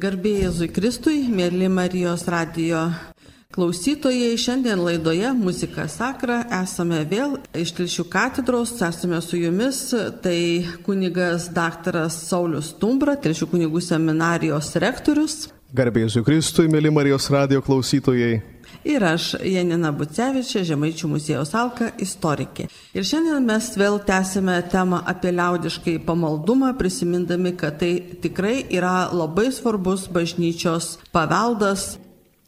Garbėjai Jėzui Kristui, mėly Marijos radijo klausytojai, šiandien laidoje Muzika Sakra. Esame vėl iš Tilšių katedros, esame su jumis, tai kunigas daktaras Saulis Tumbra, Tilšių kunigų seminarijos rektorius. Garbėjai Jėzui Kristui, mėly Marijos radijo klausytojai ir aš, Janina Bucevičia, Žemaičių muziejaus Alka, istorikė. Ir šiandien mes vėl tęsime temą apie liaudiškai pamaldumą, prisimindami, kad tai tikrai yra labai svarbus bažnyčios paveldas.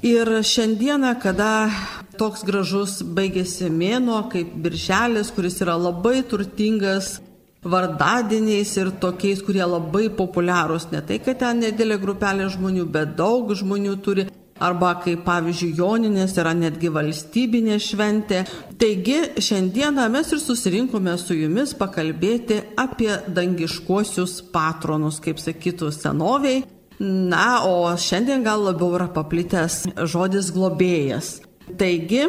Ir šiandieną, kada toks gražus baigėsi mėno, kaip birželis, kuris yra labai turtingas vardadieniais ir tokiais, kurie labai populiarūs. Ne tai, kad ten nedėlė grupelė žmonių, bet daug žmonių turi arba kaip pavyzdžiui Joninės yra netgi valstybinė šventė. Taigi šiandieną mes ir susirinkome su jumis pakalbėti apie dangiškuosius patronus, kaip sakytų senoviai. Na, o šiandien gal labiau yra paplitęs žodis globėjas. Taigi,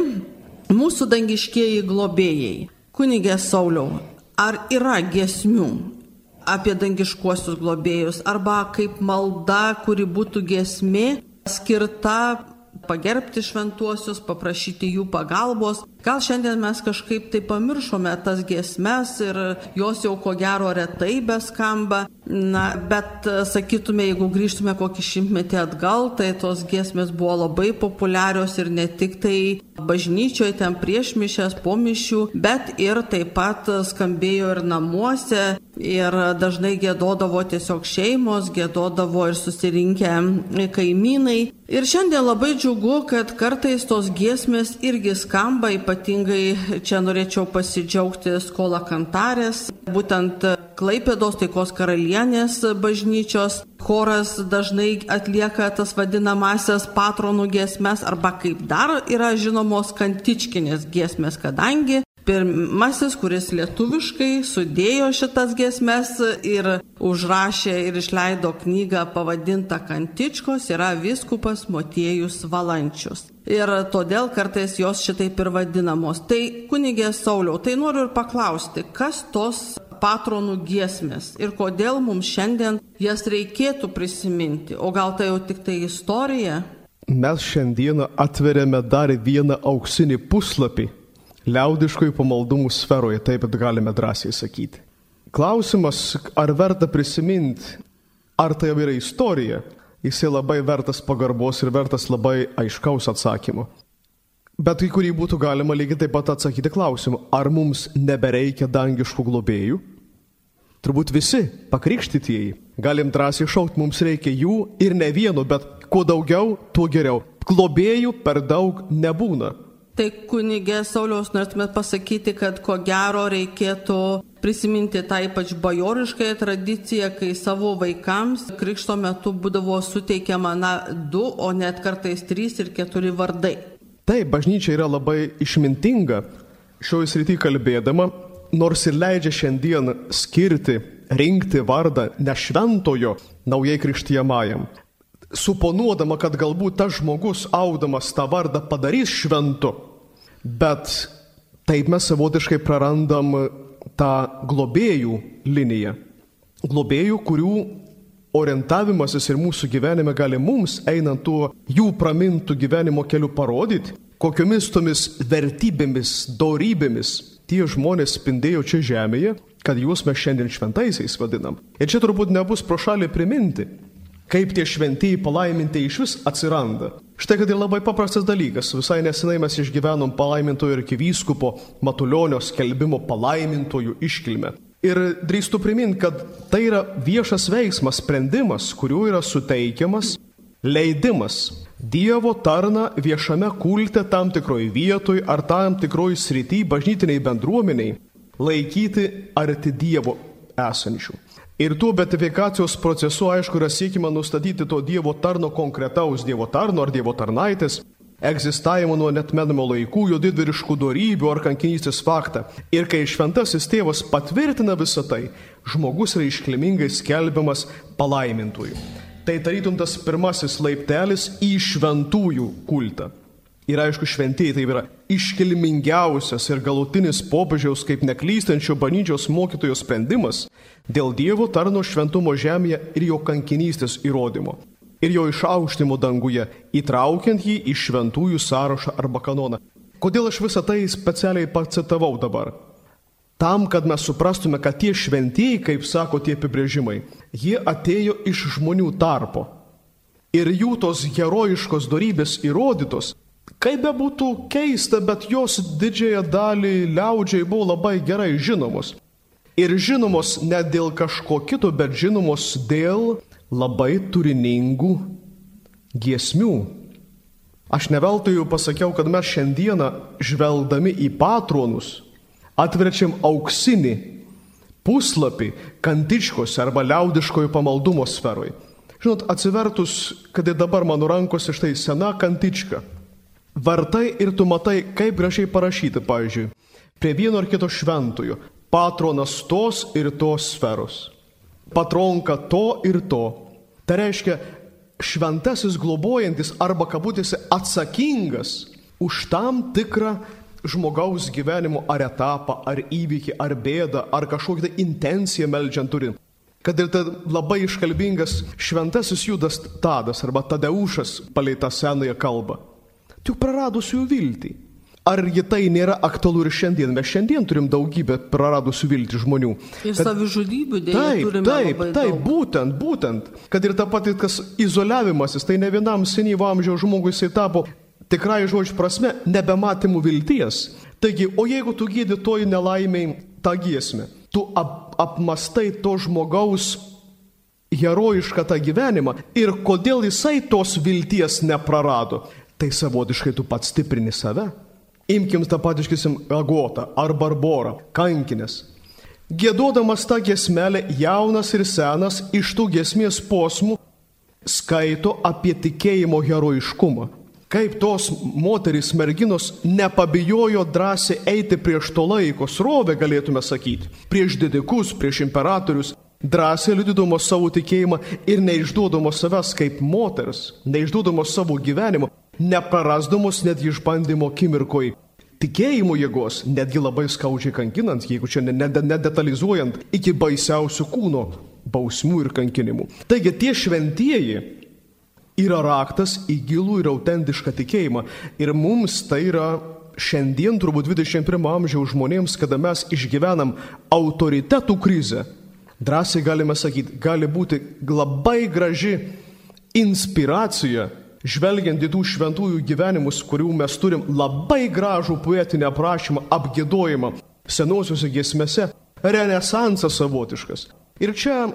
mūsų dangiškieji globėjai. Kunigė Sauliau, ar yra giesmių apie dangiškuosius globėjus arba kaip malda, kuri būtų giesmė skirta pagerbti šventuosius, paprašyti jų pagalbos. Gal šiandien mes kažkaip tai pamiršome tas giesmes ir jos jau ko gero retai beskamba. Na, bet sakytume, jeigu grįžtume kokį šimtmetį atgal, tai tos giesmės buvo labai populiarios ir ne tik tai bažnyčioje, ten prieš mišęs, po mišių, bet ir taip pat skambėjo ir namuose. Ir dažnai gėdodavo tiesiog šeimos, gėdodavo ir susirinkę kaimynai. Ir šiandien labai džiugu, kad kartais tos giesmės irgi skamba, ypatingai čia norėčiau pasidžiaugti skola kantarės, būtent Klaipėdos taikos karalienės bažnyčios. Choras dažnai atlieka tas vadinamasias patronų giesmes arba kaip dar yra žinomos kantičkinės giesmės, kadangi Pirmasis, kuris lietuviškai sudėjo šitas giesmes ir užrašė ir išleido knygą pavadintą Kantičkos, yra viskupas Motiejus Valančius. Ir todėl kartais jos šitaip ir vadinamos. Tai kunigė Sauliau, tai noriu ir paklausti, kas tos patronų giesmės ir kodėl mums šiandien jas reikėtų prisiminti, o gal tai jau tik tai istorija? Mes šiandieną atveriame dar vieną auksinį puslapį liaudiškojų pamaldumų sferoje, taip pat galime drąsiai sakyti. Klausimas, ar verta prisiminti, ar tai jau yra istorija, jisai labai vertas pagarbos ir vertas labai aiškaus atsakymo. Bet į kurį būtų galima lygiai taip pat atsakyti klausimu, ar mums nebereikia dangiškų globėjų? Turbūt visi pakrikštytieji galim drąsiai šaukti, mums reikia jų ir ne vieno, bet kuo daugiau, tuo geriau. Globėjų per daug nebūna. Tai kunigė Sauliaus norėtumėt pasakyti, kad ko gero reikėtų prisiminti tą ypač bajoriškąją tradiciją, kai savo vaikams krikšto metu būdavo suteikiama na du, o net kartais trys ir keturi vardai. Taip, bažnyčia yra labai išmintinga šioje srityje kalbėdama, nors ir leidžia šiandien skirti, rinkti vardą nešventojo naujai krikštijamajam suponuodama, kad galbūt tas žmogus audamas tą vardą padarys šventu, bet taip mes savotiškai prarandam tą globėjų liniją. Globėjų, kurių orientavimasis ir mūsų gyvenime gali mums, einant tuo jų pramintų gyvenimo keliu parodyti, kokiomis tomis vertybėmis, dorybėmis tie žmonės spindėjo čia žemėje, kad juos mes šiandien šventaisiais vadinam. Ir čia turbūt nebus pro šalį priminti, kaip tie šventieji palaiminti iš vis atsiranda. Štai kad ir labai paprastas dalykas. Visai nesenai mes išgyvenom palaimintojo ir kivyskupo Matulionio skelbimo palaimintojų iškilmę. Ir drįstu priminti, kad tai yra viešas veiksmas, sprendimas, kuriuo yra suteikiamas leidimas Dievo tarna viešame kulte tam tikroj vietoj ar tam tikroj srity bažnytiniai bendruomeniai laikyti arti Dievo esančių. Ir tuo betifikacijos procesu, aišku, yra siekima nustatyti to Dievo tarno konkretaus Dievo tarno ar Dievo tarnaitės egzistavimo nuo netmenamo laikų, jo didvyriškų darybių ar kankinystės faktą. Ir kai šventasis tėvas patvirtina visą tai, žmogus yra iškilmingai skelbiamas palaimintųjų. Tai tarytum tas pirmasis laiptelis į šventųjų kultą. Ir aišku, šventieji tai yra iškilmingiausias ir galutinis popiežiaus kaip neklystančio bažnyčios mokytojo sprendimas dėl Dievo tarno šventumo žemėje ir jo kankinystės įrodymo. ir jo išaukštimo danguje, įtraukiant jį į šventųjų sąrašą arba kanoną. Kodėl aš visą tai specialiai pacitavau dabar? Tam, kad mes suprastume, kad tie šventieji, kaip sako tie apibrėžimai, jie atėjo iš žmonių tarpo. Ir jų tos herojiškos darybės įrodytos, kaip be būtų keista, bet jos didžiąją dalį liaudžiai buvo labai gerai žinomos. Ir žinomos ne dėl kažko kito, bet žinomos dėl labai turiningų giesmių. Aš neveltui jau pasakiau, kad mes šiandieną žvelgdami į patronus atverčiam auksinį puslapį kantičkos arba liaudiškojo pamaldumo sferoje. Žinot, atsivertus, kad ir dabar mano rankose štai sena kantička. Vartai ir tu matai, kaip gražiai parašyti, pavyzdžiui, prie vieno ar kito šventojo. Patronas tos ir tos sferos. Patronka to ir to. Tai reiškia, šventasis globojantis arba kabutėse atsakingas už tam tikrą žmogaus gyvenimo ar etapą, ar įvykį, ar bėdą, ar kažkokią tai intenciją melžiant turint. Kad ir tai labai iškalbingas šventasis Judas Tadas arba Tadeušas palei tą senąją kalbą. Tik praradusių viltį. Ar ji tai nėra aktualu ir šiandien? Mes šiandien turim daugybę praradusių viltį žmonių. Ir kad... savižudybių. Taip, turime taip, labai taip, daug. būtent, būtent. Kad ir ta pati, kas izoliavimasis, tai ne vienam senyvo amžiaus žmogui jisai tapo tikrai žodžio prasme nebematymų vilties. Taigi, o jeigu tu gydytoji nelaimiai tą giesmę, tu ap, apmastai to žmogaus herojišką tą gyvenimą ir kodėl jisai tos vilties neprarado, tai savotiškai tu pats stiprini save. Imkim tą patiškysim Agotą ar Barborą, kankinės. Gėdodamas tą gesmelę jaunas ir senas iš tų gesmės posmų skaito apie tikėjimo herojiškumą. Kaip tos moterys merginos nepabijojo drąsiai eiti prieš to laiko srovę, galėtume sakyti, prieš didikus, prieš imperatorius, drąsiai liudydamos savo tikėjimą ir neišduodamos savęs kaip moters, neišduodamos savo gyvenimo, neprarasdamos net išbandymo akimirkoj tikėjimo jėgos, netgi labai skaudžiai kankinant, jeigu čia nedetalizuojant iki baisiausių kūno bausmių ir kankinimų. Taigi tie šventieji yra raktas į gilų ir autentišką tikėjimą. Ir mums tai yra šiandien, turbūt 21 amžiaus žmonėms, kada mes išgyvenam autoritetų krizę, drąsiai galime sakyti, gali būti labai graži inspiracija, žvelgiant į tų šventųjų gyvenimus, kurių mes turim labai gražų poetinį aprašymą, apgėdojimą senosiuose giesmėse, renesansas savotiškas. Ir čia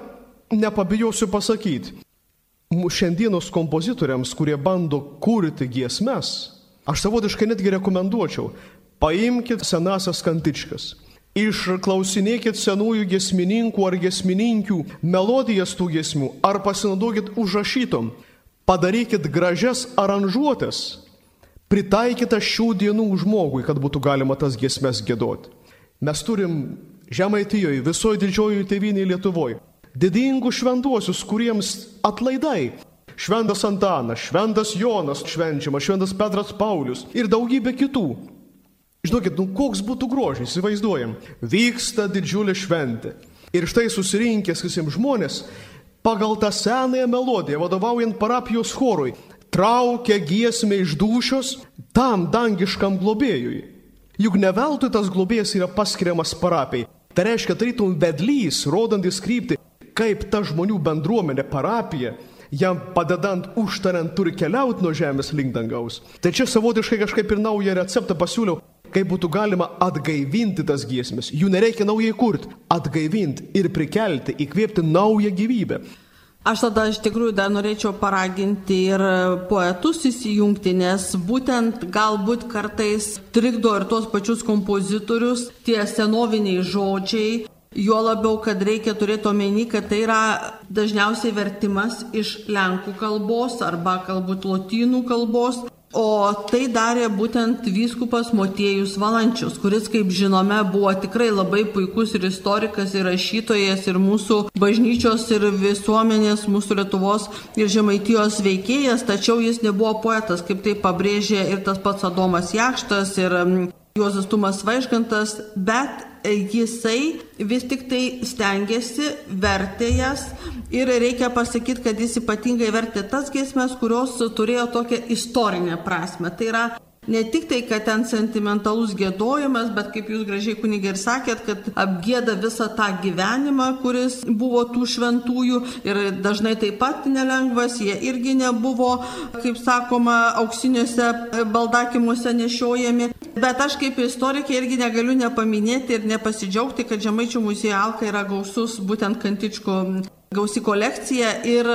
nepabijosiu pasakyti, šiandienos kompozitoriams, kurie bando kurti giesmes, aš savotiškai netgi rekomenduočiau, paimkite senasias kantičkas, išklausinėkit senųjų gesmininkų ar gesmininkių melodijas tų gesmių, ar pasinaudokit užrašytom, padarykit gražias aranžuotės, pritaikytą šių dienų žmogui, kad būtų galima tas giesmes gėdoti. Mes turim Žemaitijoje, visoje didžiojoje tėvynėje Lietuvoje didingus šventuosius, kuriems atlaidai. Šventas Antanas, Šventas Jonas švenčiamas, Šventas Petras Paulius ir daugybė kitų. Žinokit, nu koks būtų grožis, įsivaizduojam. Vyksta didžiulė šventė. Ir štai susirinkęs, sakysim, žmonės pagal tą senąją melodiją, vadovaujant parapijos chorui, traukia giesmę iš dušios tam dangiškam globėjui. Juk ne veltui tas globėjas yra paskiriamas parapijai. Tai reiškia, tarytum vedlys, rodantis krypti, kaip ta žmonių bendruomenė, parapija, jam padedant, užtariant, turi keliauti nuo žemės link dangaus. Tai čia savotiškai kažkaip ir naują receptą pasiūliau, kaip būtų galima atgaivinti tas giesmės. Jų nereikia naujai kurti, atgaivinti ir prikelti, įkvėpti naują gyvybę. Aš tada iš tikrųjų dar norėčiau paraginti ir poetus įsijungti, nes būtent galbūt kartais trikdo ir tuos pačius kompozitorius tie senoviniai žodžiai, Juo labiau, kad reikia turėti omeny, kad tai yra dažniausiai vertimas iš lenkų kalbos arba galbūt lotynų kalbos. O tai darė būtent vyskupas Motiejus Valančius, kuris, kaip žinome, buvo tikrai labai puikus ir istorikas, ir rašytojas, ir mūsų bažnyčios, ir visuomenės, mūsų Lietuvos ir Žemaitijos veikėjas, tačiau jis nebuvo poetas, kaip tai pabrėžė ir tas pats Adomas Jakštas, ir mm, Juozas Tumas Vaiškantas, bet jisai vis tik tai stengiasi, vertė jas ir reikia pasakyti, kad jis ypatingai vertė tas giesmes, kurios turėjo tokią istorinę prasme. Tai yra ne tik tai, kad ten sentimentalus gėdojimas, bet kaip jūs gražiai kunigai ir sakėt, kad apgėda visą tą gyvenimą, kuris buvo tų šventųjų ir dažnai taip pat nelengvas, jie irgi nebuvo, kaip sakoma, auksiniuose baldakimuose nešiojami. Bet aš kaip istorikė irgi negaliu nepaminėti ir nepasidžiaugti, kad Žemaičių muziejų Alka yra gausus būtent kantičko gausi kolekcija ir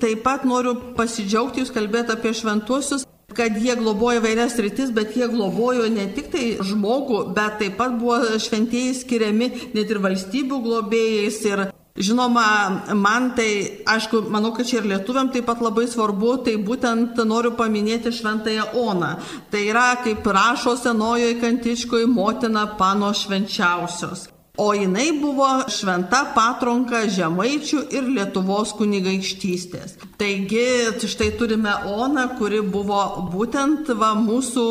taip pat noriu pasidžiaugti, jūs kalbėjote apie šventuosius, kad jie globojo vairias rytis, bet jie globojo ne tik tai žmogų, bet taip pat buvo šventieji skiriami net ir valstybių globėjais ir Žinoma, man tai, aišku, manau, kad čia ir lietuviam taip pat labai svarbu, tai būtent noriu paminėti šventąją Oną. Tai yra, kaip rašo senojoje kantiškoje, motina pano švenčiausios. O jinai buvo šventa patronka žemaičių ir Lietuvos kunigaikštystės. Taigi, štai turime Oną, kuri buvo būtent va, mūsų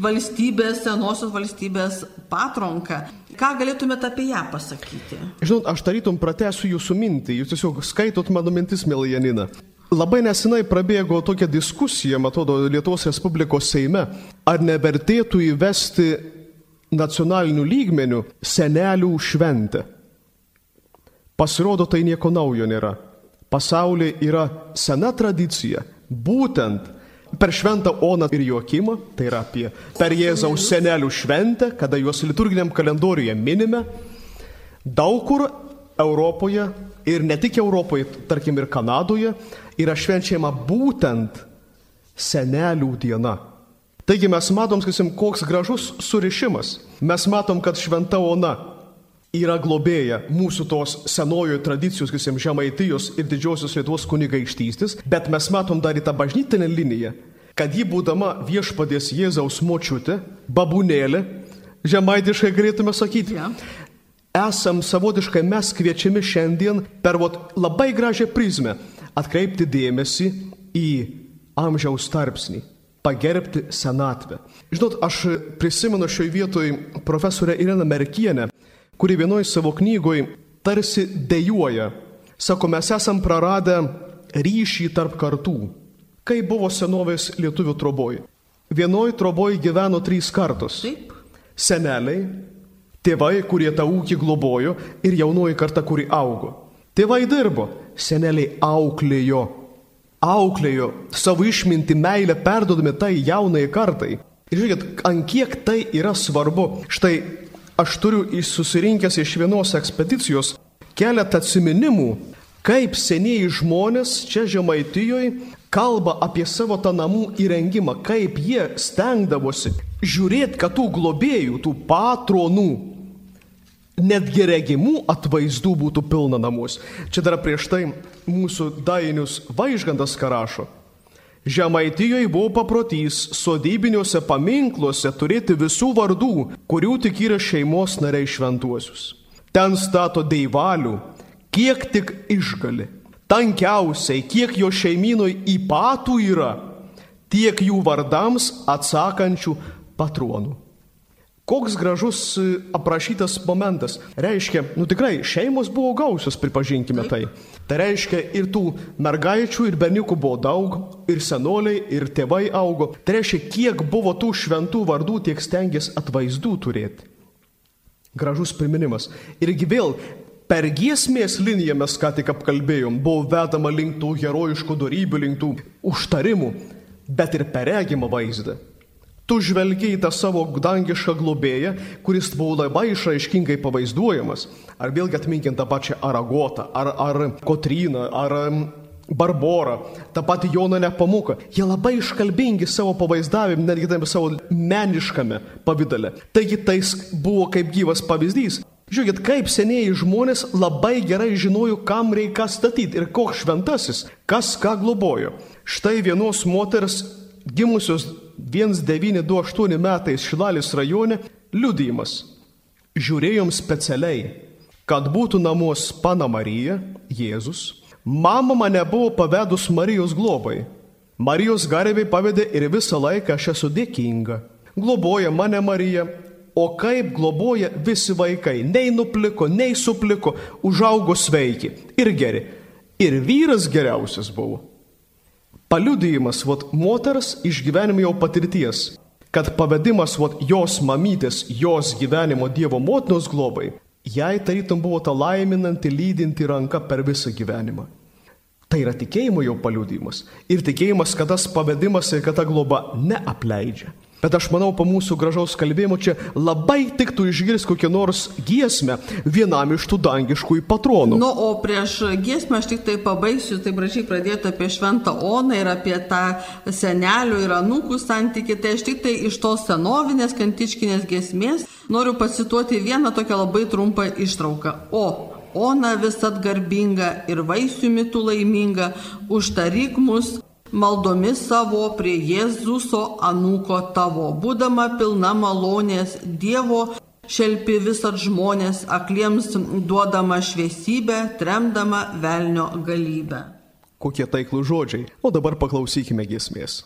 valstybės, senosios valstybės patronka. Ką galėtumėte apie ją pasakyti? Žinot, aš tarytum pratęsiu jūsų mintį, jūs tiesiog skaitot mano mintis, mėly Janina. Labai nesenai prabėgo tokia diskusija, man atrodo, Lietuvos Respublikos Seime, ar nevertėtų įvesti nacionalinių lygmenių senelių šventę. Pasirodo, tai nieko naujo nėra. Pasaulyje yra sena tradicija, būtent per šventą Oną ir Joakimą, tai yra apie per Jėzaus senelių šventę, kada juos liturginiam kalendoriuje minime, daug kur Europoje ir ne tik Europoje, tarkim ir Kanadoje, yra švenčiama būtent senelių diena. Taigi mes matom, sakysim, koks gražus surišimas. Mes matom, kad šventa Ona yra globėja mūsų tos senojo tradicijos, sakysim, žemaitijos ir didžiosios Lietuvos kunigaikštystės, bet mes matom dar į tą bažnytinę liniją, kad ji būdama viešpadės Jėzaus močiutė, babūnėlė, žemaitiškai galėtume sakyti, ja. esam savotiškai mes kviečiami šiandien per vot, labai gražią prizmę atkreipti dėmesį į amžiaus tarpsnį pagerbti senatvę. Žinot, aš prisimenu šioje vietoje profesorę Ireną Merkienę, kuri vienoje savo knygoje tarsi dejuoja. Sako, mes esam praradę ryšį tarp kartų. Kaip buvo senovės lietuvių troboj? Vienoj troboj gyveno trys kartos. Taip. Seneliai, tėvai, kurie tą ūkį globojo ir jaunoji karta, kuri augo. Tėvai dirbo, seneliai auklėjo, auklėjo, savo išminti meilę perdodami tai jaunai kartai. Ir žiūrėkit, ant kiek tai yra svarbu. Štai aš turiu susirinkęs iš vienos ekspedicijos keletą atsiminimų, kaip senieji žmonės čia Žemaitijoje kalba apie savo tą namų įrengimą, kaip jie stengdavosi žiūrėti, kad tų globėjų, tų patronų, netgi regimų atvaizdų būtų pilna namus. Čia dar prieš tai mūsų dainius Vaižgandas karašo. Žemaitijoje buvo paprotys sodybiniuose paminkluose turėti visų vardų, kurių tik yra šeimos nariai šventuosius. Ten stato deivalių, kiek tik išgali. Tankiausiai, kiek jo šeimynoj įpatų yra, tiek jų vardams atsakančių patronų. Koks gražus e, aprašytas momentas. Reiškia, nu tikrai, šeimos buvo gausios, pripažinkime tai. Tai reiškia, ir tų mergaičių, ir berniukų buvo daug, ir senoliai, ir tėvai augo. Tai reiškia, kiek buvo tų šventų vardų, tiek stengiasi atvaizdų turėti. Gražus priminimas. Irgi vėl per giesmės liniją mes ką tik apkalbėjom, buvo vedama link tų herojiškų darybių, link tų užtarimų, bet ir per regimą vaizdą. Tu žvelgiai tą savo dangišką globėją, kuris buvo labai išraiškingai pavaizduojamas. Ar vėlgi atminkim tą pačią Aragotą, ar, ar Kotryną, ar Barborą, tą patį Joną Nepamuką. Jie labai iškalbingi savo pavaizdavim, netgi tam savo meniškame pavydale. Taigi tai buvo kaip gyvas pavyzdys. Žiūrėkit, kaip senieji žmonės labai gerai žinojo, kam reikia statyti ir koks šventasis, kas ką globojo. Štai vienos moters gimusios 1928 metais Šilalės rajone liudijimas. Žiūrėjom specialiai, kad būtų namuos pana Marija, Jėzus. Mama mane buvo pavedus Marijos globai. Marijos garbei pavedė ir visą laiką aš esu dėkinga. Globoja mane Marija, o kaip globoja visi vaikai, nei nupliko, nei supliko, užaugo sveiki ir geri. Ir vyras geriausias buvo. Paliudijimas, vad, moters išgyvenimo jau patirties, kad pavedimas, vad, jos mamytės, jos gyvenimo Dievo motinos globai, jai tarytum buvo ta laiminanti, lydinti ranka per visą gyvenimą. Tai yra tikėjimo jau paliudimas. Ir tikėjimas, kad tas pavedimas ir kad ta globa neapleidžia. Bet aš manau, po mūsų gražaus kalbėjimo čia labai tiktų išgirsti kokią nors giesmę vienam iš tų dangiškųjų patronų. Nu, o prieš giesmę aš tik tai pabaigsiu, tai gražiai pradėti apie Šventą Oną ir apie tą senelių ir anūkų santyki. Tai aš tik tai iš tos senovinės kantiškinės giesmės noriu pacituoti vieną tokią labai trumpą ištrauką. O Ona visat garbinga ir vaisiumi tu laiminga, užtaryk mus maldomis savo prie Jėzuso anūko tavo, būdama pilna malonės Dievo šelpi visat žmonės, akliems duodama šviesybę, tremdama velnio galybę. Kokie taiklų žodžiai. O dabar paklausykime giesmės.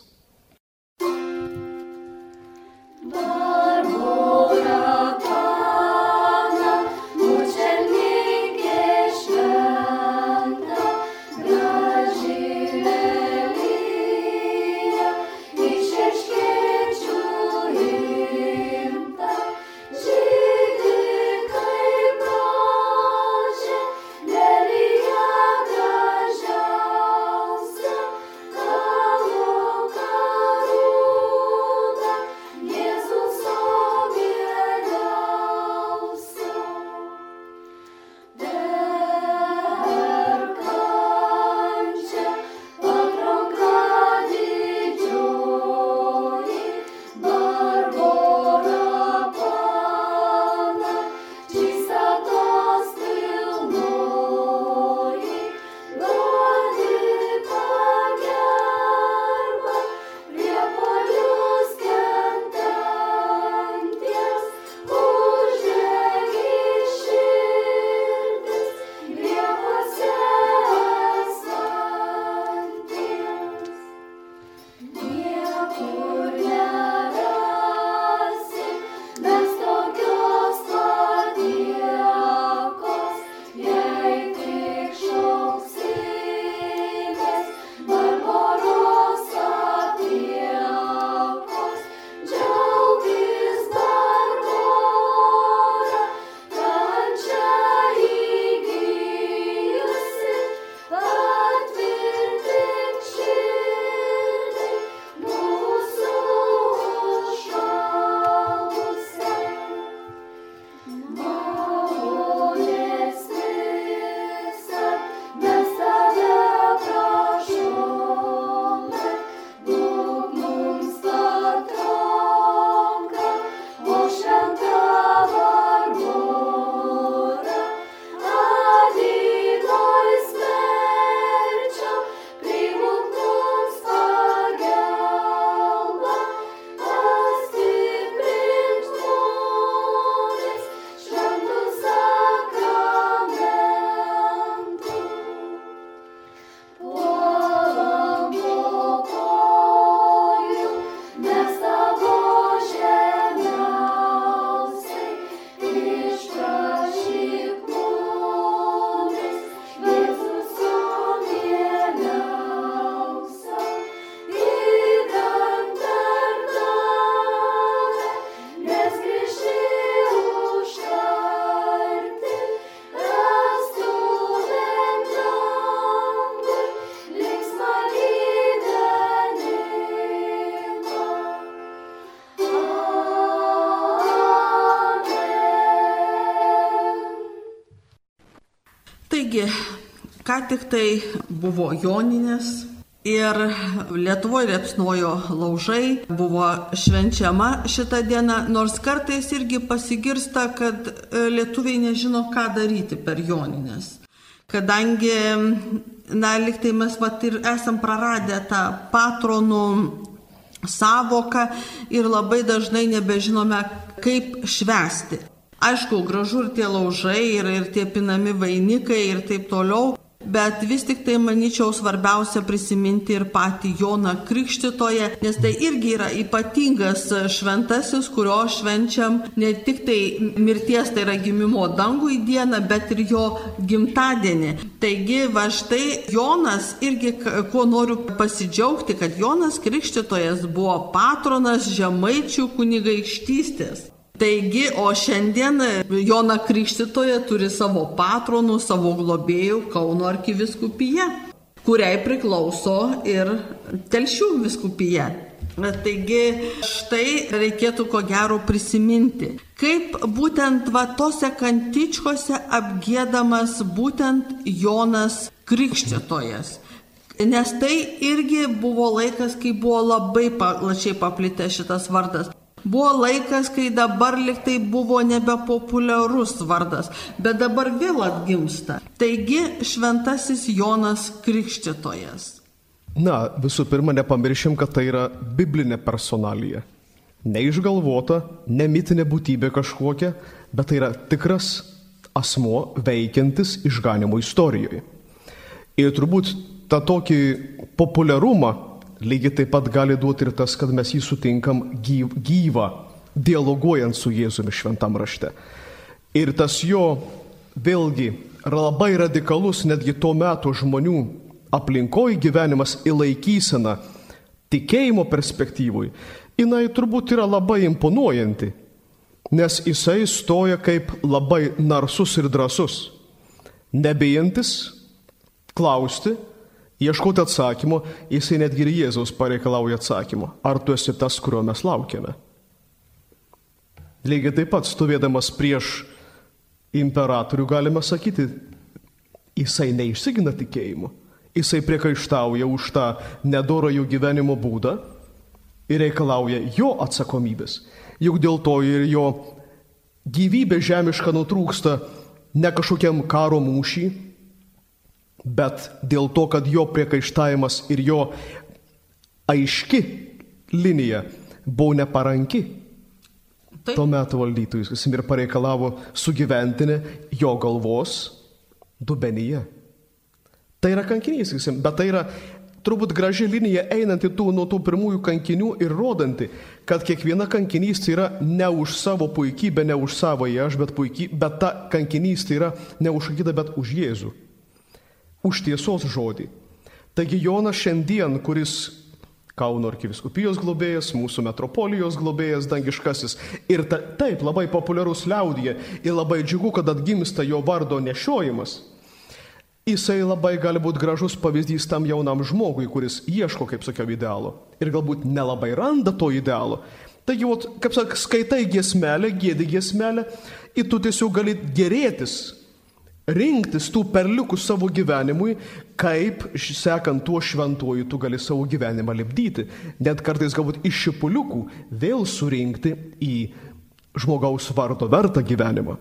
Ką tik tai buvo Joninės ir Lietuvoje liepsnojo laužai, buvo švenčiama šitą dieną, nors kartais irgi pasigirsta, kad e, lietuviai nežino, ką daryti per Joninės. Kadangi, na, liktai mes pat ir esam praradę tą patronų savoką ir labai dažnai nebežinome, kaip švesti. Aišku, gražu ir tie laužai, ir, ir tie pinami vainikai ir taip toliau, Bet vis tik tai, manyčiau, svarbiausia prisiminti ir patį Joną Krikštitoje, nes tai irgi yra ypatingas šventasis, kurio švenčiam ne tik tai mirties, tai yra gimimo dangų į dieną, bet ir jo gimtadienį. Taigi, va štai Jonas irgi, kuo noriu pasidžiaugti, kad Jonas Krikštitojas buvo patronas žemaičių kunigaikštystės. Taigi, o šiandien Jona Krikštitoje turi savo patronų, savo globėjų Kauno arkiviskupija, kuriai priklauso ir Telšių viskupija. Taigi štai reikėtų ko gero prisiminti, kaip būtent va tose kantičkose apgėdamas būtent Jonas Krikštitojas. Nes tai irgi buvo laikas, kai buvo labai plačiai paplitęs šitas vardas. Buvo laikas, kai dabar liktai buvo nebepopuliarus vardas, bet dabar vėl atgimsta. Taigi šventasis Jonas Krikščitojas. Na, visų pirma, nepamiršim, kad tai yra biblinė personalija. Neišgalvota, nemitinė būtybė kažkokia, bet tai yra tikras asmo veikiantis išganimo istorijoje. Ir turbūt tą tokį populiarumą lygiai taip pat gali duoti ir tas, kad mes jį sutinkam gyv, gyvą, dialoguojant su Jėzumi šventam rašte. Ir tas jo vėlgi labai radikalus netgi tuo metu žmonių aplinkoje gyvenimas įlaikysena tikėjimo perspektyvui, jinai turbūt yra labai imponuojanti, nes jisai stoja kaip labai narsus ir drasus, nebijantis klausti, ieškoti atsakymo, jisai netgi ir Jėzaus pareikalauja atsakymo. Ar tu esi tas, kurio mes laukiame? Lygiai taip pat stovėdamas prieš imperatorių galime sakyti, jisai neišsigina tikėjimu, jisai priekaištauja už tą nedorą jų gyvenimo būdą ir reikalauja jo atsakomybės. Juk dėl to ir jo gyvybė žemiška nutrūksta ne kažkokiam karo mūšį, bet dėl to, kad jo priekaištavimas ir jo aiški linija buvo neparanki. Taip. Tuo metu valdytojus, jis ir pareikalavo sugyventinę jo galvos dubenyje. Tai yra kankinys, bet tai yra turbūt graži linija einanti tų, nuo tų pirmųjų kankinių ir rodanti, kad kiekviena kankinystė yra ne už savo puikybę, ne už savo aš, bet, puiky, bet ta kankinystė yra ne už kitą, bet už Jėzų už tiesos žodį. Taigi Jonas šiandien, kuris Kauno arkiviskupijos globėjas, mūsų metropolijos globėjas, dangiškasis. Ir ta, taip, labai populiarus liaudyje ir labai džiugu, kad atgimsta jo vardo nešiojimas. Jisai labai gali būti gražus pavyzdys tam jaunam žmogui, kuris ieško, kaip sakiau, idealo. Ir galbūt nelabai randa to idealo. Taigi, ot, kaip sakai, skaitai giesmelę, gėdi giesmelę ir tu tiesiog gali gerėtis rinktis tų perliukų savo gyvenimui, kaip sekant tuo šventuoju tu gali savo gyvenimą lipdyti. Net kartais galbūt iš šipuliukų vėl surinkti į žmogaus vardo vertą gyvenimą.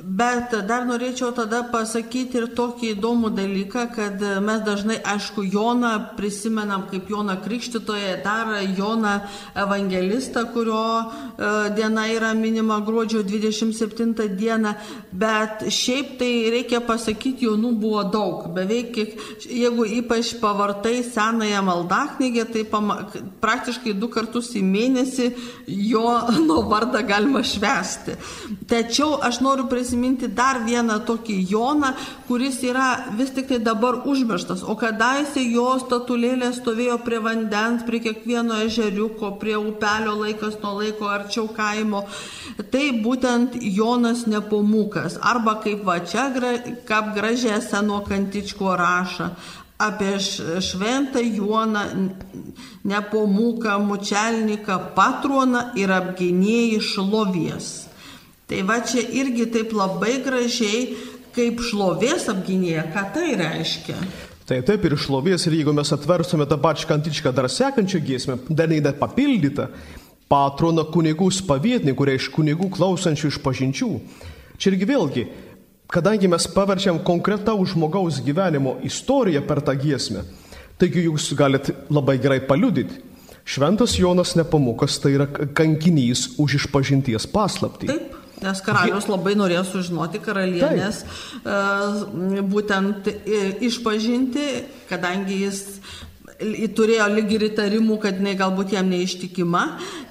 Bet dar norėčiau tada pasakyti ir tokį įdomų dalyką, kad mes dažnai, aišku, Joną prisimenam kaip Joną Krikštitoje, dar Joną Evangelistą, kurio e, diena yra minima gruodžio 27 dieną, bet šiaip tai reikia pasakyti, jaunų buvo daug. Beveik, jeigu ypač pavartai senąją maldaknygę, tai pama, praktiškai du kartus į mėnesį jo nuo vardą galima švesti. Tačiau aš noriu prisiminti, prisiminti dar vieną tokį Joną, kuris yra vis tik tai dabar užmirštas. O kadaise jo statulėlė stovėjo prie vandens, prie kiekvieno ežeriuko, prie upelio laikas nuo laiko arčiau kaimo. Tai būtent Jonas Nepomukas. Arba kaip va čia, kaip gražiai seno kantičko rašo apie šventą Joną Nepomuką, Mučelniką, patroną ir apgynėjį šlovies. Tai va čia irgi taip labai gražiai, kaip šlovės apginėja, ką tai reiškia. Taip, taip ir šlovės, ir jeigu mes atverstume tą pačią kantičką dar sekančią giesmę, dar neįdė papildytą, patrona kunigų spavietinį, kurie iš kunigų klausančių iš pažinčių. Čia irgi vėlgi, kadangi mes paverčiam konkretaus žmogaus gyvenimo istoriją per tą giesmę, taigi jūs galite labai gerai paliudyti. Šventas Jonas Nepamukas tai yra kankinys už išpažinties paslaptį. Taip. Nes karalius labai norėjo sužinoti karalienės Taip. būtent išpažinti, kadangi jis turėjo lyg ir įtarimų, kad jinai galbūt jam neištikima.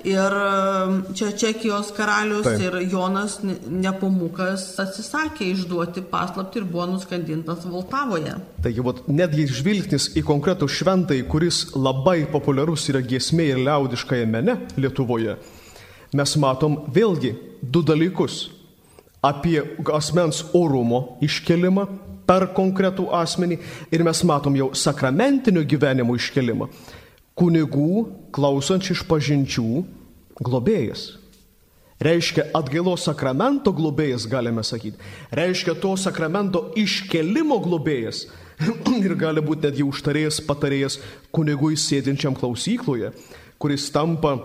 Ir um, čia Čekijos karalius Taip. ir Jonas Nepomukas atsisakė išduoti paslapti ir buvo nuskandintas Voltavoje. Taigi, vat, netgi žvilgsnis į konkretų šventąjį, kuris labai populiarus yra giesmė ir liaudiškąją mene Lietuvoje, mes matom vėlgi du dalykus apie asmens orumo iškelimą per konkretų asmenį ir mes matom jau sakramentinio gyvenimo iškelimą. Kunigų klausančių iš pažinčių globėjas. Reiškia atgailos sakramento globėjas, galime sakyti. Reiškia to sakramento iškelimo globėjas. ir gali būti netgi užtarėjas, patarėjas kunigui sėdinčiam klausykloje, kuris tampa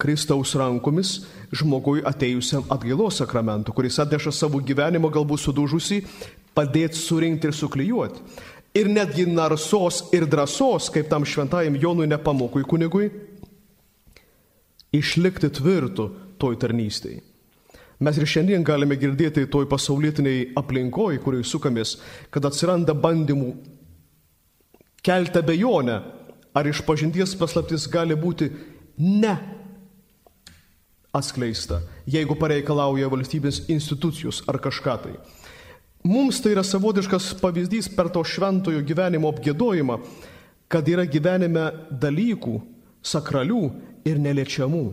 Kristaus rankomis žmogui atėjusiam atgailos sakramentu, kuris atneša savo gyvenimą galbūt sudužusi, padėti surinkti ir suklyjuoti. Ir netgi narsos ir drąsos, kaip tam šventajam Jonui nepamokui kunigui, išlikti tvirtu toj tarnystėje. Mes ir šiandien galime girdėti toj pasaulietiniai aplinkoje, kurioje sukamės, kad atsiranda bandymų kelti abejonę, ar iš pažinties paslaptis gali būti ne atskleista, jeigu pareikalauja valstybės institucijos ar kažką tai. Mums tai yra savotiškas pavyzdys per to šventojo gyvenimo apgėdojimą, kad yra gyvenime dalykų, sakralių ir neliečiamų,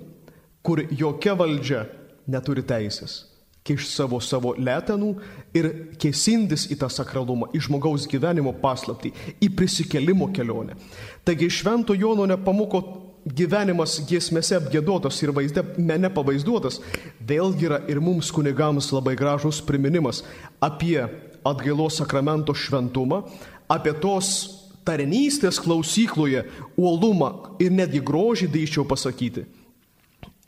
kur jokia valdžia neturi teisės kiš savo savo letenų ir kėsindis į tą sakralumą, į žmogaus gyvenimo paslaptį, į prisikelimo kelionę. Taigi švento Jono nepamoko gyvenimas giesmėse apgėdotas ir vaizde mene pavaizduotas, vėlgi yra ir mums kunigams labai gražus priminimas apie atgailos sakramento šventumą, apie tos tarnystės klausykloje uolumą ir netgi grožį drįščiau pasakyti.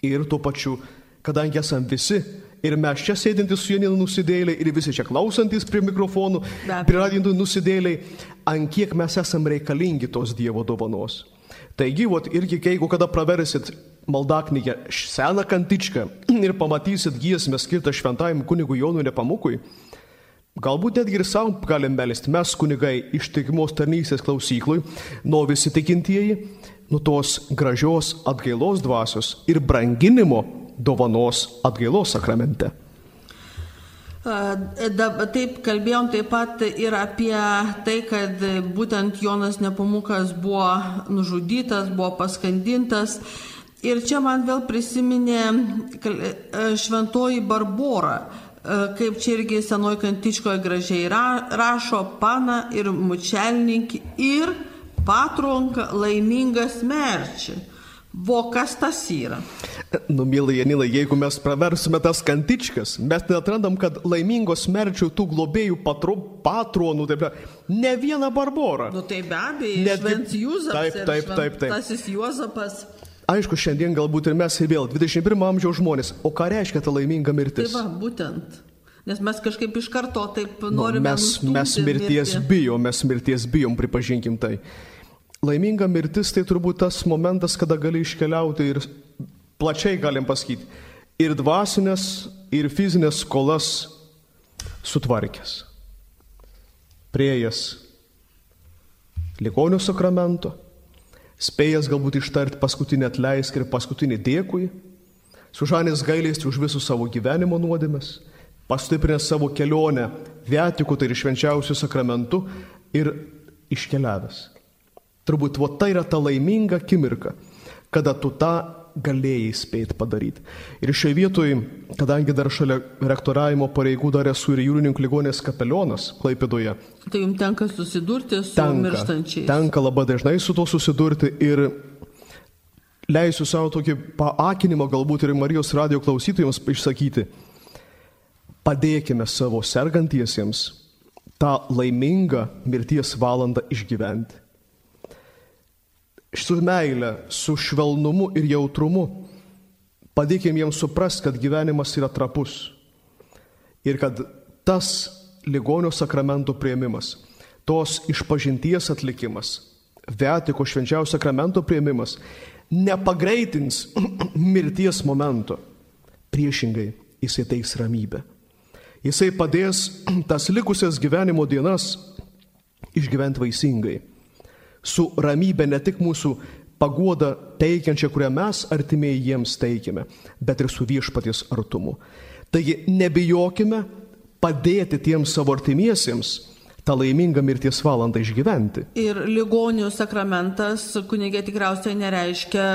Ir tuo pačiu, kadangi esam visi ir mes čia sėdintys su Janinu nusidėliai ir visi čia klausantis prie mikrofonų, prie radintų nusidėliai, ant kiek mes esam reikalingi tos Dievo dovanos. Taigi, vat, irgi jeigu kada praversit maldaknygę seną kantičką ir pamatysit giesmę skirtą šventajam kunigui Jonui Nepamukui, galbūt netgi ir savo galim melisti, mes kunigai ištikimos tarnystės klausyklui, nuo visi tikintieji, nuo tos gražios atgailos dvasios ir branginimo dovanos atgailos sakramente. Taip kalbėjom taip pat ir apie tai, kad būtent Jonas Nepamukas buvo nužudytas, buvo paskandintas. Ir čia man vėl prisiminė šventoji Barbora, kaip čia irgi senoji kantičkoje gražiai rašo, pana ir mučelnik ir patronka laimingas merčiai. Vo kas tas yra? Nu, mylai Janilai, jeigu mes praversime tas kantičkas, mes neatrandam, kad laimingos merčių tų globėjų patro, patronų, taip, ne viena barbora. Nu tai be abejo, net Švents Juozapas. Taip, taip, taip, taip. Tasis Juozapas. Aišku, šiandien galbūt ir mes ir vėl 21 amžiaus žmonės. O ką reiškia ta laiminga mirtis? Tai va, būtent. Nes mes kažkaip iš karto taip norime. Nu, mes, mes mirties mirti. bijom, mes mirties bijom, pripažinkim tai. Laiminga mirtis tai turbūt tas momentas, kada gali iškeliauti ir plačiai galim pasakyti, ir dvasinės, ir fizinės skolas sutvarkęs. Priejas ligonio sakramento, spėjęs galbūt ištarti paskutinį atleisk ir paskutinį dėkui, sužanės gailėsti už visus savo gyvenimo nuodėmes, pastiprinęs savo kelionę vietiku, tai ir švenčiausių sakramentų ir iškeliavęs. Turbūt va tai yra ta laiminga akimirka, kada tu tą galėjai spėti padaryti. Ir šioje vietoje, kadangi dar šalia rektoravimo pareigų dar esu ir jūrininkų ligonės kapelionas Klaipėdoje. Tai jums tenka susidurti su tenka, mirštančiais. Tenka labai dažnai su to susidurti ir leisiu savo tokį paakinimą galbūt ir Marijos radio klausytojams išsakyti. Padėkime savo sergantiesiems tą laimingą mirties valandą išgyventi su meile, su švelnumu ir jautrumu. Padėkime jiems suprasti, kad gyvenimas yra trapus. Ir kad tas ligonio sakramento prieimimas, tos išpažinties atlikimas, Vetiko švenčiausio sakramento prieimimas nepagreitins mirties momento. Priešingai, jisai teiks ramybę. Jisai padės tas likusias gyvenimo dienas išgyventi vaisingai. Su ramybė ne tik mūsų paguoda teikiančia, kurią mes artimieji jiems teikiame, bet ir su viešpaties artumu. Taigi nebijokime padėti tiems savo artimiesiems tą laimingą mirties valandą išgyventi. Ir ligonių sakramentas kunigė tikriausiai nereiškia,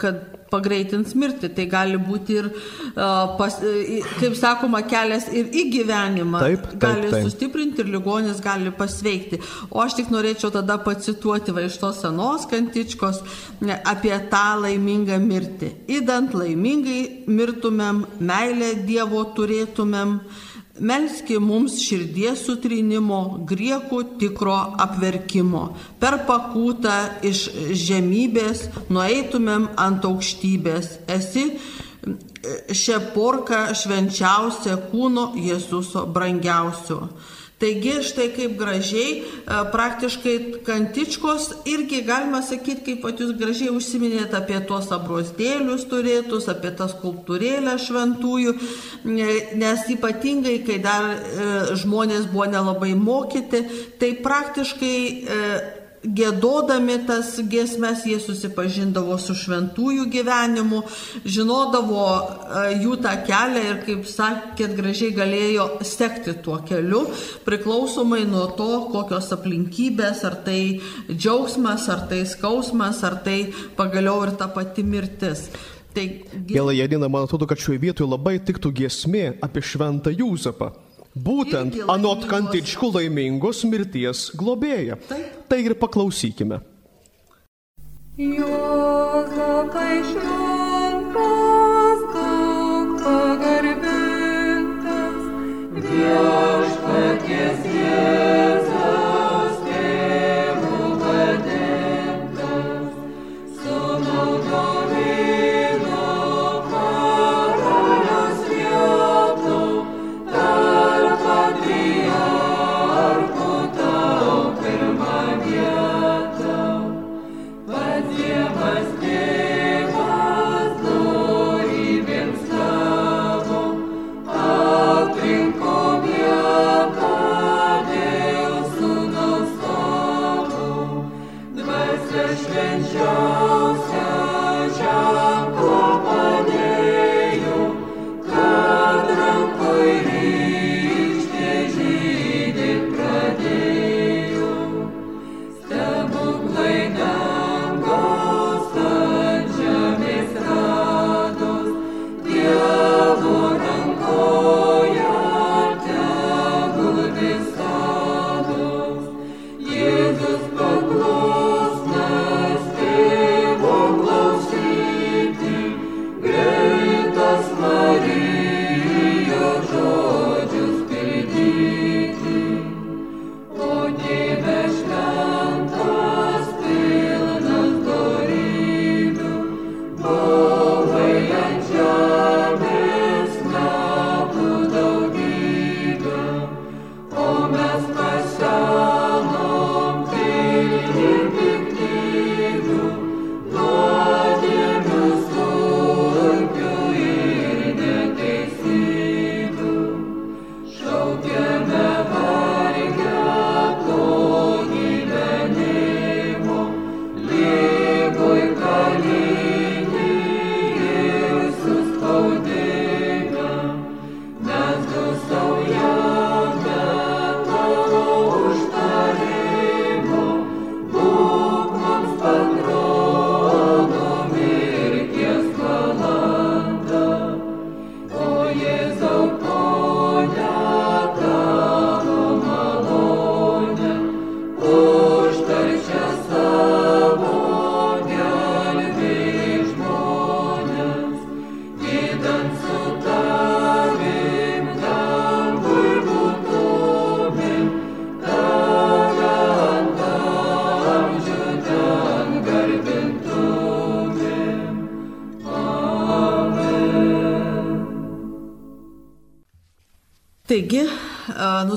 kad pagreitins mirtį. Tai gali būti ir, pas, kaip sakoma, kelias ir į gyvenimą. Taip, taip, gali taip. sustiprinti ir ligonis gali pasveikti. O aš tik norėčiau tada pacituoti va iš tos senos kantičkos apie tą laimingą mirtį. Įdant laimingai mirtumėm, meilę Dievo turėtumėm. Melski mums širdies sutrinimo, griekų tikro apverkimo. Per pakūtą iš žemybės nueitumėm ant aukštybės. Esi šią porką švenčiausia kūno Jėzuso brangiausio. Taigi štai kaip gražiai, e, praktiškai kantičkos irgi galima sakyti, kaip pat jūs gražiai užsiminėte apie tuos abrosdėlius turėtus, apie tas skulptūrėlę šventųjų, ne- nes ypatingai, kai dar e, žmonės buvo nelabai mokyti, tai praktiškai e, gėdodami tas giesmes jie susipažindavo su šventųjų gyvenimu, žinodavo e, jų tą kelią ir, kaip sakėt, gražiai galėjo sekti tuo keliu, priklausomai nuo to, kokios aplinkybės, ar tai džiaugsmas, ar tai skausmas, ar tai pagaliau ir ta pati mirtis. Tai Gėlą Janina, man atrodo, kad šioje vietoje labai tiktų giesmė apie šventą Jūzapą. Būtent anot kantičkų laimingos mirties globėja. Taip. Tai ir paklausykime. Juozapai šventas, daug pagarbintas, viešpaties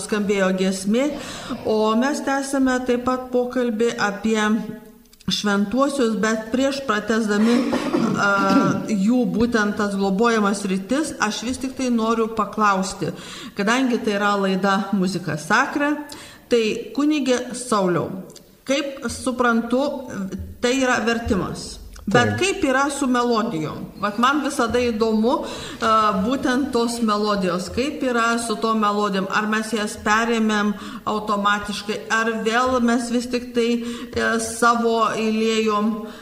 a, nuskambėjo giesmė, o mes tęsime taip pat pokalbį apie šventuosius, bet prieš pratesdami uh, jų būtent tas globojamas rytis, aš vis tik tai noriu paklausti, kadangi tai yra laida muzika sakra, tai kunigė Sauliau, kaip suprantu, tai yra vertimas. Bet Taip. kaip yra su melodijom? Vat man visada įdomu uh, būtent tos melodijos, kaip yra su to melodijom, ar mes jas perėmėm automatiškai, ar vėl mes vis tik tai uh, savo įlėjom uh,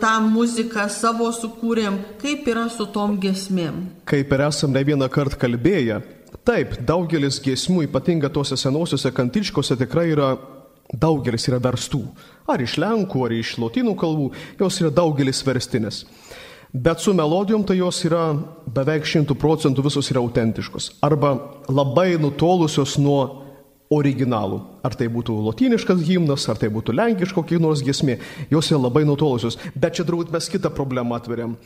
tą muziką, savo sukūrėm, kaip yra su tom gesmėm. Kaip ir esam ne vieną kartą kalbėję, taip, daugelis giesmių, ypatingai tose senosiuose kantičkose, tikrai yra daugelis yra verstų. Ar iš lenkų, ar iš lotynų kalbų, jos yra daugelis verstinės. Bet su melodijom tai jos yra beveik šimtų procentų visos yra autentiškos. Arba labai nutolusios nuo originalų. Ar tai būtų lotyniškas himnas, ar tai būtų lenkiško kiek nors giesmė, jos yra labai nutolusios. Bet čia turbūt mes kitą problemą atveriam,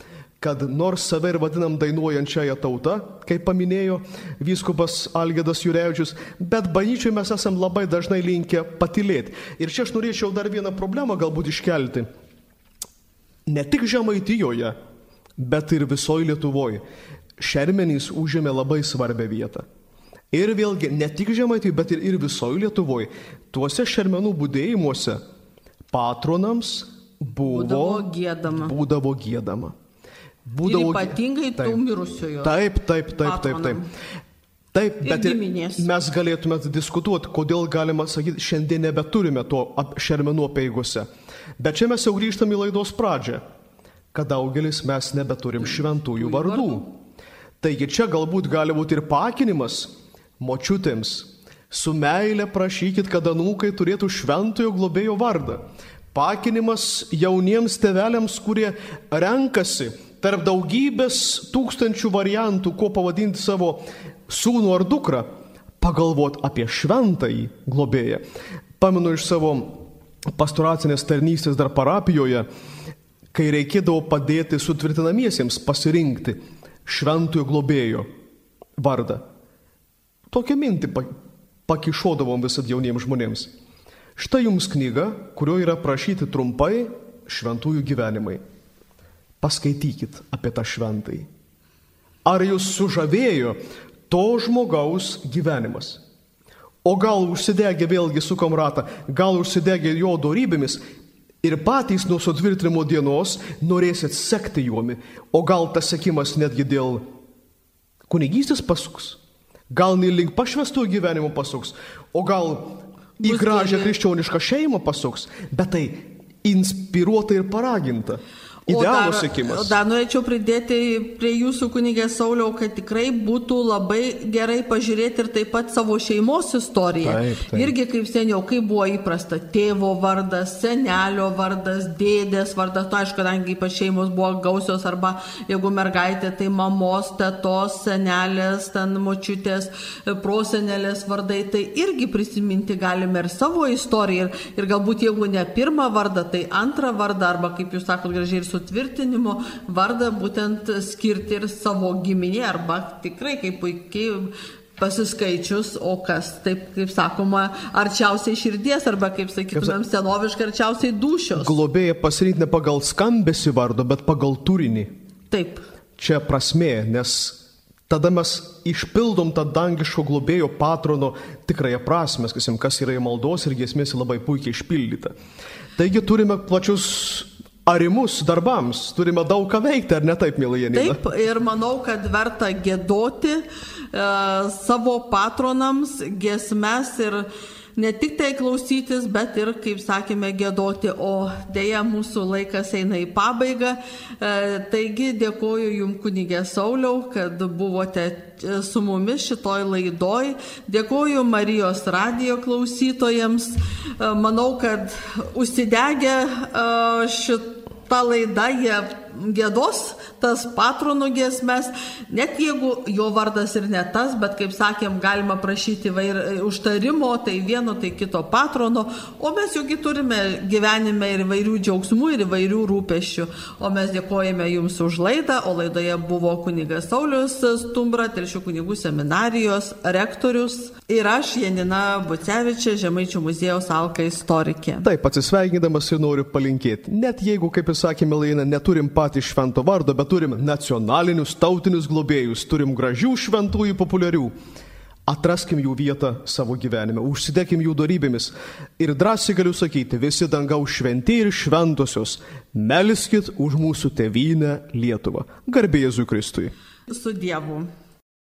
kad nors save ir vadinam dainuojančiąją tautą, kaip paminėjo vyskupas Algėdas Jurevičius, bet bažnyčiai mes esam labai dažnai linkę patilėti. Ir čia aš norėčiau dar vieną problemą galbūt iškelti. Ne tik Žemaitijoje, bet ir visoje Lietuvoje. Šermenys užėmė labai svarbią vietą. Ir vėlgi, ne tik Žemaitijoje, bet ir, ir visoje Lietuvoje, tuose šermenų būdėjimuose patronams buvo, Būdavo giedama. Būdavo gėdama. Ir ypatingai tų mirusiojo. Taip, taip, taip, taip, taip. Taip, Ir bet ir giminės. mes galėtume diskutuoti, kodėl galima sakyti, šiandien nebeturime to ap- šermenų peigose. Bet čia mes jau grįžtam į laidos pradžią, kad daugelis mes nebeturim šventųjų vardų. Taigi čia galbūt gali būti ir pakinimas močiutėms. Su meile prašykit, kad anūkai turėtų šventojo globėjo vardą. Pakinimas jauniems teveliams, kurie renkasi tarp daugybės tūkstančių variantų, kuo pavadinti savo sūnų ar dukrą, pagalvot apie šventąjį globėją. Pamenu iš savo pastoracinės tarnystės dar parapijoje, kai reikėdavo padėti sutvirtinamiesiems pasirinkti šventojo globėjo vardą. Tokią mintį pa- pakišodavom visad jauniems žmonėms. Štai jums knyga, kurioje yra prašyti trumpai šventųjų gyvenimai. Paskaitykit apie tą šventąjį. Ar jūs sužavėjo to žmogaus gyvenimas? O gal užsidegė vėlgi su komrata, gal užsidegė jo darybėmis ir patys nuo sutvirtinimo dienos norėsit sekti juomi, o gal tas sekimas netgi dėl kunigystės pasuks, gal link pašvestų gyvenimo pasuks, o gal į gražią krikščionišką šeimą pasuks, bet tai inspiruota ir paraginta. O Idealų sėkimas. Dar norėčiau pridėti prie jūsų kunigė Sauliau, kad tikrai būtų labai gerai pažiūrėti ir taip pat savo šeimos istoriją. Taip, taip. Irgi kaip seniau, kaip buvo įprasta tėvo vardas, senelio vardas, dėdės vardas, tu aišku, kadangi ypač šeimos buvo gausios arba jeigu mergaitė, tai mamos, tetos, senelės, ten močiutės, prosenelės vardai, tai irgi prisiminti galime ir savo istoriją. Ir, ir galbūt jeigu ne pirmą vardą, tai antrą vardą, arba kaip jūs sakot gražiai ir sutvirtinimo vardą būtent skirti ir savo giminė, arba tikrai kaip puikiai pasiskaičius, o kas, taip kaip sakoma, arčiausiai širdies, arba kaip sakytumėm, senoviškai arčiausiai dušios. Globėja pasirinkti ne pagal skambesi vardo, bet pagal turinį. Taip. Čia prasmė, nes tada mes išpildom tą dangiško globėjo patrono tikrąją prasme, kas yra į maldos ir giesmės labai puikiai išpildyta. Taigi turime plačius arimus darbams, turime daug ką veikti, ar ne taip, mėly Janina? Taip, ir manau, kad verta gėdoti e, savo patronams gesmes ir ne tik tai klausytis, bet ir, kaip sakėme, gėdoti, o dėja mūsų laikas eina į pabaigą. E, taigi dėkoju Jums, kunigė Sauliau, kad buvote e, su mumis šitoj laidoj. Dėkoju Marijos radio klausytojams. E, manau, kad užsidegę e, šitą tą laidą jie gėdos tas patronų giesmes, net jeigu jo vardas ir ne tas, bet kaip sakėm, galima prašyti vair, užtarimo, tai vieno, tai kito patrono, o mes juk turime gyvenime ir įvairių džiaugsmų, ir įvairių rūpešių. O mes dėkojame Jums už laidą, o laidoje buvo kunigas Saulis Stumbra, Telšių kunigų seminarijos rektorius ir aš, Janina Bucevičia, Žemaičių muziejaus alka istorikė. Taip, atsisveikindamas ir noriu palinkėti, net jeigu, kaip ir sakė Melaina, neturim patį švento vardo, bet turim nacionalinius, tautinius globėjus, turim gražių šventųjų populiarių. Atraskim jų vietą savo gyvenime, užsidėkim jų darybėmis. Ir drąsiai galiu sakyti, visi dangaus šventi ir šventosios, melskit už mūsų tėvynę Lietuvą. Garbė Jėzui Kristui. Su Dievu.